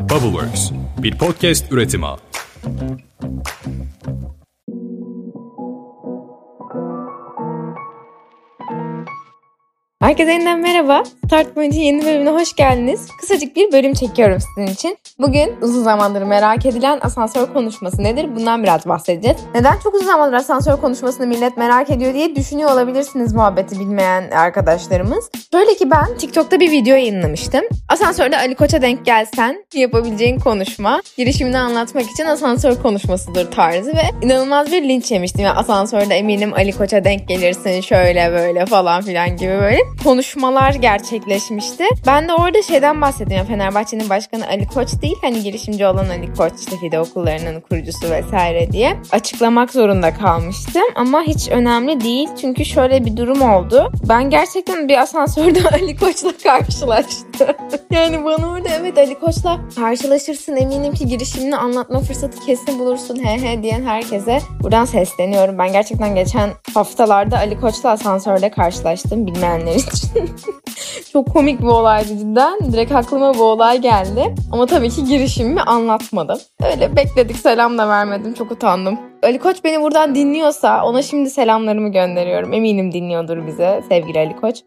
Bubbleworks, bir podcast üretimi. Herkese yeniden merhaba. Point'in yeni bölümüne hoş geldiniz. Kısacık bir bölüm çekiyorum sizin için. Bugün uzun zamandır merak edilen asansör konuşması nedir? Bundan biraz bahsedeceğiz. Neden çok uzun zamandır asansör konuşmasını millet merak ediyor diye düşünüyor olabilirsiniz muhabbeti bilmeyen arkadaşlarımız. Şöyle ki ben TikTok'ta bir video yayınlamıştım. Asansörde Ali Koç'a denk gelsen yapabileceğin konuşma, girişimini anlatmak için asansör konuşmasıdır tarzı ve inanılmaz bir linç yemiştim. Yani asansörde eminim Ali Koç'a denk gelirsin şöyle böyle falan filan gibi böyle konuşmalar gerçekleşmişti. Ben de orada şeyden. Yani Fenerbahçe'nin başkanı Ali Koç değil hani girişimci olan Ali Koç işte fide okullarının kurucusu vesaire diye açıklamak zorunda kalmıştım. Ama hiç önemli değil çünkü şöyle bir durum oldu. Ben gerçekten bir asansörde Ali Koç'la karşılaştım. yani bana orada evet Ali Koç'la karşılaşırsın eminim ki girişimini anlatma fırsatı kesin bulursun he he diyen herkese buradan sesleniyorum. Ben gerçekten geçen haftalarda Ali Koç'la asansörde karşılaştım bilmeyenler için. Çok komik bir olaydı cidden. Direkt aklıma bu olay geldi. Ama tabii ki girişimimi anlatmadım. Öyle bekledik selam da vermedim. Çok utandım. Ali Koç beni buradan dinliyorsa ona şimdi selamlarımı gönderiyorum. Eminim dinliyordur bize sevgili Ali Koç.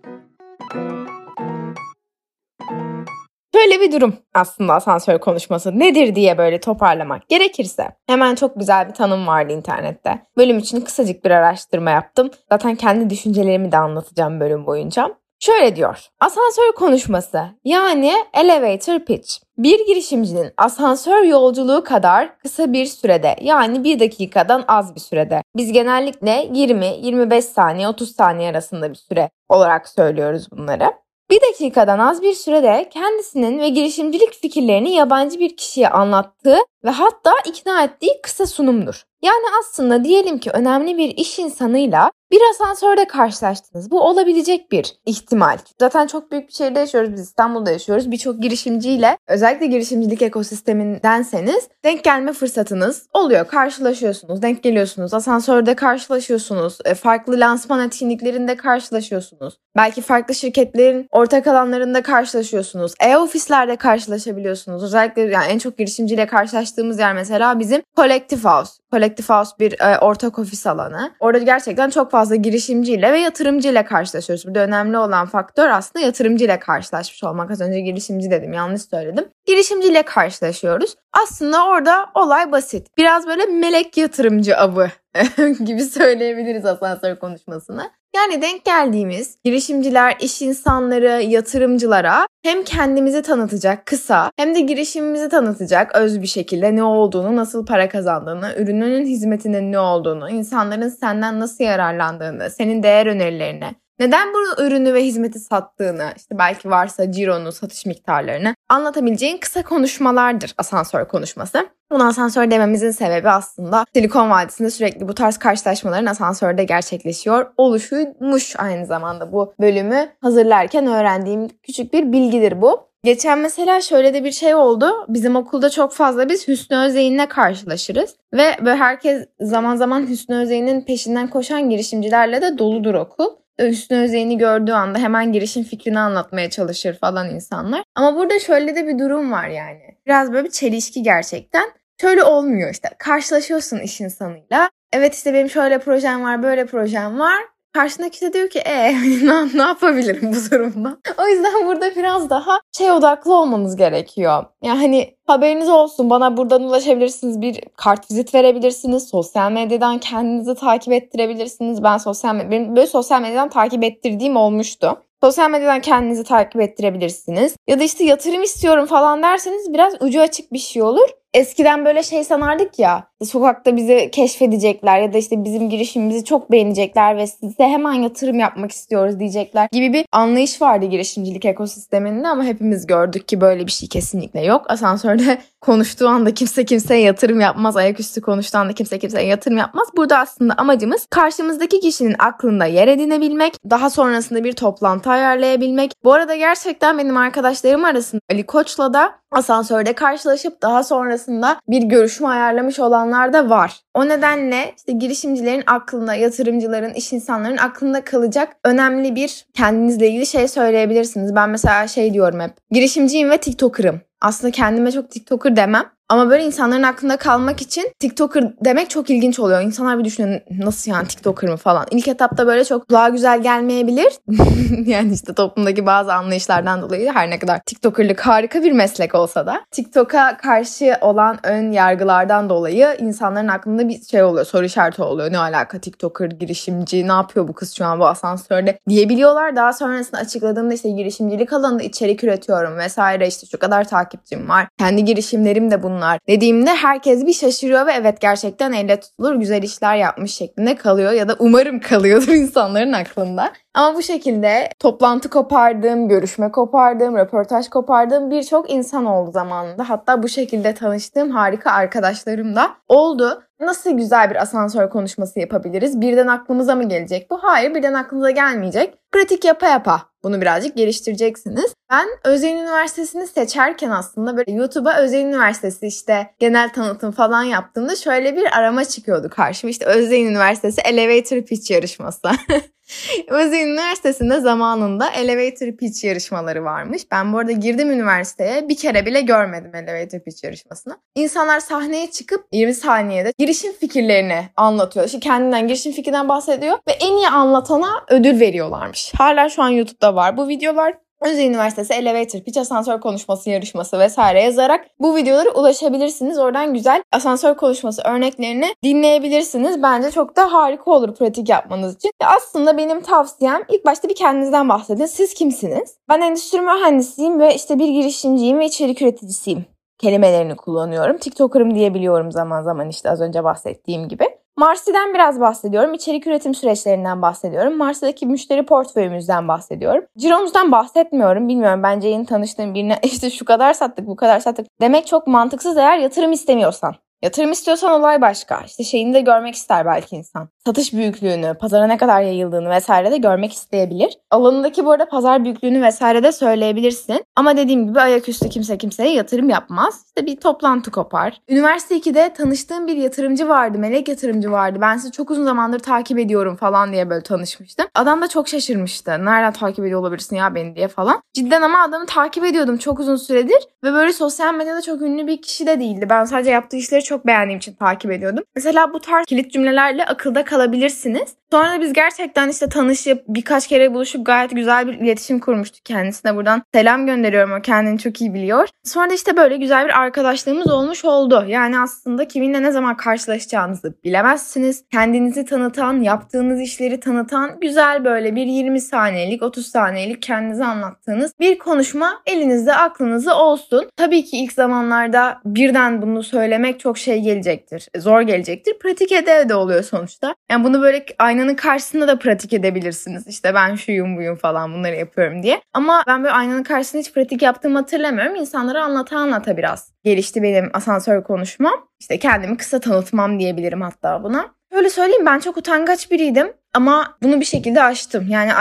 Şöyle bir durum aslında asansör konuşması nedir diye böyle toparlamak gerekirse. Hemen çok güzel bir tanım vardı internette. Bölüm için kısacık bir araştırma yaptım. Zaten kendi düşüncelerimi de anlatacağım bölüm boyunca. Şöyle diyor. Asansör konuşması yani elevator pitch. Bir girişimcinin asansör yolculuğu kadar kısa bir sürede yani bir dakikadan az bir sürede. Biz genellikle 20-25 saniye 30 saniye arasında bir süre olarak söylüyoruz bunları. Bir dakikadan az bir sürede kendisinin ve girişimcilik fikirlerini yabancı bir kişiye anlattığı ve hatta ikna ettiği kısa sunumdur. Yani aslında diyelim ki önemli bir iş insanıyla bir asansörde karşılaştınız. Bu olabilecek bir ihtimal. Zaten çok büyük bir şehirde yaşıyoruz. Biz İstanbul'da yaşıyoruz. Birçok girişimciyle özellikle girişimcilik ekosistemindenseniz denk gelme fırsatınız oluyor. Karşılaşıyorsunuz, denk geliyorsunuz. Asansörde karşılaşıyorsunuz. E, farklı lansman etkinliklerinde karşılaşıyorsunuz. Belki farklı şirketlerin ortak alanlarında karşılaşıyorsunuz. E-ofislerde karşılaşabiliyorsunuz. Özellikle yani en çok girişimciyle karşılaştığımız yer mesela bizim Collective House. Collective House bir e, ortak ofis alanı. Orada gerçekten çok fazla girişimciyle ve yatırımcıyla karşılaşıyoruz. Burada önemli olan faktör aslında yatırımcıyla karşılaşmış olmak. Az önce girişimci dedim yanlış söyledim. Girişimciyle karşılaşıyoruz. Aslında orada olay basit. Biraz böyle melek yatırımcı avı gibi söyleyebiliriz asansör konuşmasını. Yani denk geldiğimiz girişimciler, iş insanları, yatırımcılara hem kendimizi tanıtacak kısa hem de girişimimizi tanıtacak öz bir şekilde ne olduğunu, nasıl para kazandığını, ürününün hizmetinin ne olduğunu, insanların senden nasıl yararlandığını, senin değer önerilerini, neden bu ürünü ve hizmeti sattığını, işte belki varsa cironu, satış miktarlarını anlatabileceğin kısa konuşmalardır asansör konuşması. Bunu asansör dememizin sebebi aslında Silikon Vadisi'nde sürekli bu tarz karşılaşmaların asansörde gerçekleşiyor oluşuymuş aynı zamanda bu bölümü hazırlarken öğrendiğim küçük bir bilgidir bu. Geçen mesela şöyle de bir şey oldu. Bizim okulda çok fazla biz Hüsnü Özeyin'le karşılaşırız. Ve böyle herkes zaman zaman Hüsnü Özeyin'in peşinden koşan girişimcilerle de doludur okul. Hüsnü Özeyin'i gördüğü anda hemen girişim fikrini anlatmaya çalışır falan insanlar. Ama burada şöyle de bir durum var yani. Biraz böyle bir çelişki gerçekten. Şöyle olmuyor işte. Karşılaşıyorsun iş insanıyla. Evet işte benim şöyle projem var, böyle projem var. Karşındaki de diyor ki e ne, ne yapabilirim bu durumda? O yüzden burada biraz daha şey odaklı olmanız gerekiyor. Yani hani haberiniz olsun bana buradan ulaşabilirsiniz. Bir kart vizit verebilirsiniz. Sosyal medyadan kendinizi takip ettirebilirsiniz. Ben sosyal benim böyle sosyal medyadan takip ettirdiğim olmuştu. Sosyal medyadan kendinizi takip ettirebilirsiniz. Ya da işte yatırım istiyorum falan derseniz biraz ucu açık bir şey olur. Eskiden böyle şey sanardık ya sokakta bizi keşfedecekler ya da işte bizim girişimimizi çok beğenecekler ve size hemen yatırım yapmak istiyoruz diyecekler gibi bir anlayış vardı girişimcilik ekosisteminde ama hepimiz gördük ki böyle bir şey kesinlikle yok. Asansörde konuştuğu anda kimse kimseye yatırım yapmaz. Ayaküstü konuştuğu anda kimse kimseye yatırım yapmaz. Burada aslında amacımız karşımızdaki kişinin aklında yer edinebilmek, daha sonrasında bir toplantı ayarlayabilmek. Bu arada gerçekten benim arkadaşlarım arasında Ali Koç'la da asansörde karşılaşıp daha sonrasında bir görüşme ayarlamış olanlar da var. O nedenle işte girişimcilerin aklında, yatırımcıların, iş insanların aklında kalacak önemli bir kendinizle ilgili şey söyleyebilirsiniz. Ben mesela şey diyorum hep. Girişimciyim ve TikToker'ım. Aslında kendime çok TikToker demem. Ama böyle insanların aklında kalmak için TikToker demek çok ilginç oluyor. İnsanlar bir düşünüyor nasıl yani TikToker mı falan. İlk etapta böyle çok daha güzel gelmeyebilir. yani işte toplumdaki bazı anlayışlardan dolayı her ne kadar TikTokerlık harika bir meslek olsa da TikTok'a karşı olan ön yargılardan dolayı insanların aklında bir şey oluyor. Soru işareti oluyor. Ne alaka TikToker girişimci ne yapıyor bu kız şu an bu asansörde diyebiliyorlar. Daha sonrasında açıkladığımda işte girişimcilik alanında içerik üretiyorum vesaire işte şu kadar takipçim var. Kendi girişimlerim de bunlar bunlar dediğimde herkes bir şaşırıyor ve evet gerçekten elle tutulur güzel işler yapmış şeklinde kalıyor ya da umarım kalıyordur insanların aklında. Ama bu şekilde toplantı kopardığım, görüşme kopardığım, röportaj kopardığım birçok insan oldu zamanında. Hatta bu şekilde tanıştığım harika arkadaşlarım da oldu. Nasıl güzel bir asansör konuşması yapabiliriz? Birden aklımıza mı gelecek bu? Hayır, birden aklınıza gelmeyecek. Pratik yapa yapa bunu birazcık geliştireceksiniz. Ben Özel Üniversitesi'ni seçerken aslında böyle YouTube'a Özel Üniversitesi işte genel tanıtım falan yaptığımda şöyle bir arama çıkıyordu karşıma. İşte Özel Üniversitesi Elevator Pitch yarışması. Özü Üniversitesi'nde zamanında elevator pitch yarışmaları varmış. Ben bu arada girdim üniversiteye bir kere bile görmedim elevator pitch yarışmasını. İnsanlar sahneye çıkıp 20 saniyede girişim fikirlerini anlatıyor. İşte kendinden girişim fikrinden bahsediyor ve en iyi anlatana ödül veriyorlarmış. Hala şu an YouTube'da var bu videolar. Özü Üniversitesi Elevator Pitch Asansör Konuşması yarışması vesaire yazarak bu videolara ulaşabilirsiniz. Oradan güzel asansör konuşması örneklerini dinleyebilirsiniz. Bence çok da harika olur pratik yapmanız için. Ya aslında benim tavsiyem ilk başta bir kendinizden bahsedin. Siz kimsiniz? Ben endüstri mühendisiyim ve işte bir girişimciyim ve içerik üreticisiyim kelimelerini kullanıyorum. TikToker'ım diyebiliyorum zaman zaman işte az önce bahsettiğim gibi. Marsi'den biraz bahsediyorum. İçerik üretim süreçlerinden bahsediyorum. Marsi'deki müşteri portföyümüzden bahsediyorum. Ciromuzdan bahsetmiyorum. Bilmiyorum bence yeni tanıştığım birine işte şu kadar sattık bu kadar sattık demek çok mantıksız eğer yatırım istemiyorsan. Yatırım istiyorsan olay başka. İşte şeyini de görmek ister belki insan. Satış büyüklüğünü, pazara ne kadar yayıldığını vesaire de görmek isteyebilir. Alanındaki bu arada pazar büyüklüğünü vesaire de söyleyebilirsin. Ama dediğim gibi ayaküstü kimse kimseye yatırım yapmaz. İşte bir toplantı kopar. Üniversite 2'de tanıştığım bir yatırımcı vardı. Melek yatırımcı vardı. Ben sizi çok uzun zamandır takip ediyorum falan diye böyle tanışmıştım. Adam da çok şaşırmıştı. Nereden takip ediyor olabilirsin ya beni diye falan. Cidden ama adamı takip ediyordum çok uzun süredir. Ve böyle sosyal medyada çok ünlü bir kişi de değildi. Ben sadece yaptığı işleri çok çok beğendiğim için takip ediyordum. Mesela bu tarz kilit cümlelerle akılda kalabilirsiniz. Sonra da biz gerçekten işte tanışıp birkaç kere buluşup gayet güzel bir iletişim kurmuştuk kendisine. Buradan selam gönderiyorum o kendini çok iyi biliyor. Sonra da işte böyle güzel bir arkadaşlığımız olmuş oldu. Yani aslında kiminle ne zaman karşılaşacağınızı bilemezsiniz. Kendinizi tanıtan, yaptığınız işleri tanıtan güzel böyle bir 20 saniyelik, 30 saniyelik kendinizi anlattığınız bir konuşma elinizde aklınızda olsun. Tabii ki ilk zamanlarda birden bunu söylemek çok şey gelecektir. Zor gelecektir. Pratik ede de oluyor sonuçta. Yani bunu böyle aynanın karşısında da pratik edebilirsiniz. İşte ben şuyum buyum falan bunları yapıyorum diye. Ama ben böyle aynanın karşısında hiç pratik yaptığımı hatırlamıyorum. İnsanlara anlata anlata biraz gelişti benim asansör konuşmam. İşte kendimi kısa tanıtmam diyebilirim hatta buna. Öyle söyleyeyim ben çok utangaç biriydim. Ama bunu bir şekilde aştım. Yani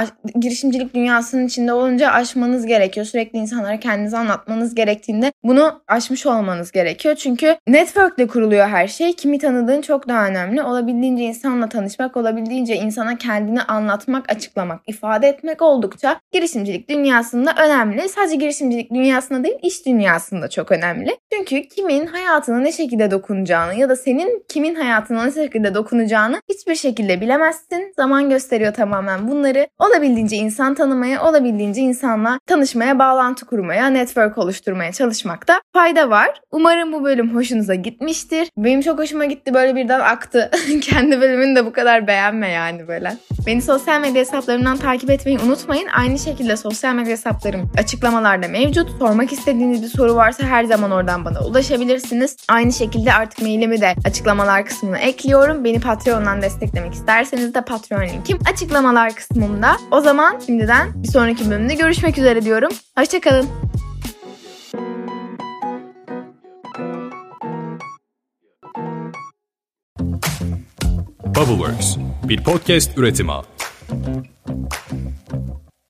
girişimcilik dünyasının içinde olunca aşmanız gerekiyor. Sürekli insanlara kendinizi anlatmanız gerektiğinde bunu aşmış olmanız gerekiyor. Çünkü networkle kuruluyor her şey. Kimi tanıdığın çok daha önemli. Olabildiğince insanla tanışmak, olabildiğince insana kendini anlatmak, açıklamak, ifade etmek oldukça girişimcilik dünyasında önemli. Sadece girişimcilik dünyasında değil, iş dünyasında çok önemli. Çünkü kimin hayatına ne şekilde dokunacağını ya da senin kimin hayatına ne şekilde dokunacağını hiçbir şekilde bilemezsin zaman gösteriyor tamamen bunları. Olabildiğince insan tanımaya, olabildiğince insanla tanışmaya, bağlantı kurmaya, network oluşturmaya çalışmakta fayda var. Umarım bu bölüm hoşunuza gitmiştir. Benim çok hoşuma gitti böyle birden aktı. Kendi bölümünü de bu kadar beğenme yani böyle. Beni sosyal medya hesaplarımdan takip etmeyi unutmayın. Aynı şekilde sosyal medya hesaplarım açıklamalarda mevcut. Sormak istediğiniz bir soru varsa her zaman oradan bana ulaşabilirsiniz. Aynı şekilde artık mailimi de açıklamalar kısmına ekliyorum. Beni Patreon'dan desteklemek isterseniz de Patreon Patreon linkim açıklamalar kısmında. O zaman şimdiden bir sonraki bölümde görüşmek üzere diyorum. Hoşçakalın. Bubbleworks bir podcast üretimi.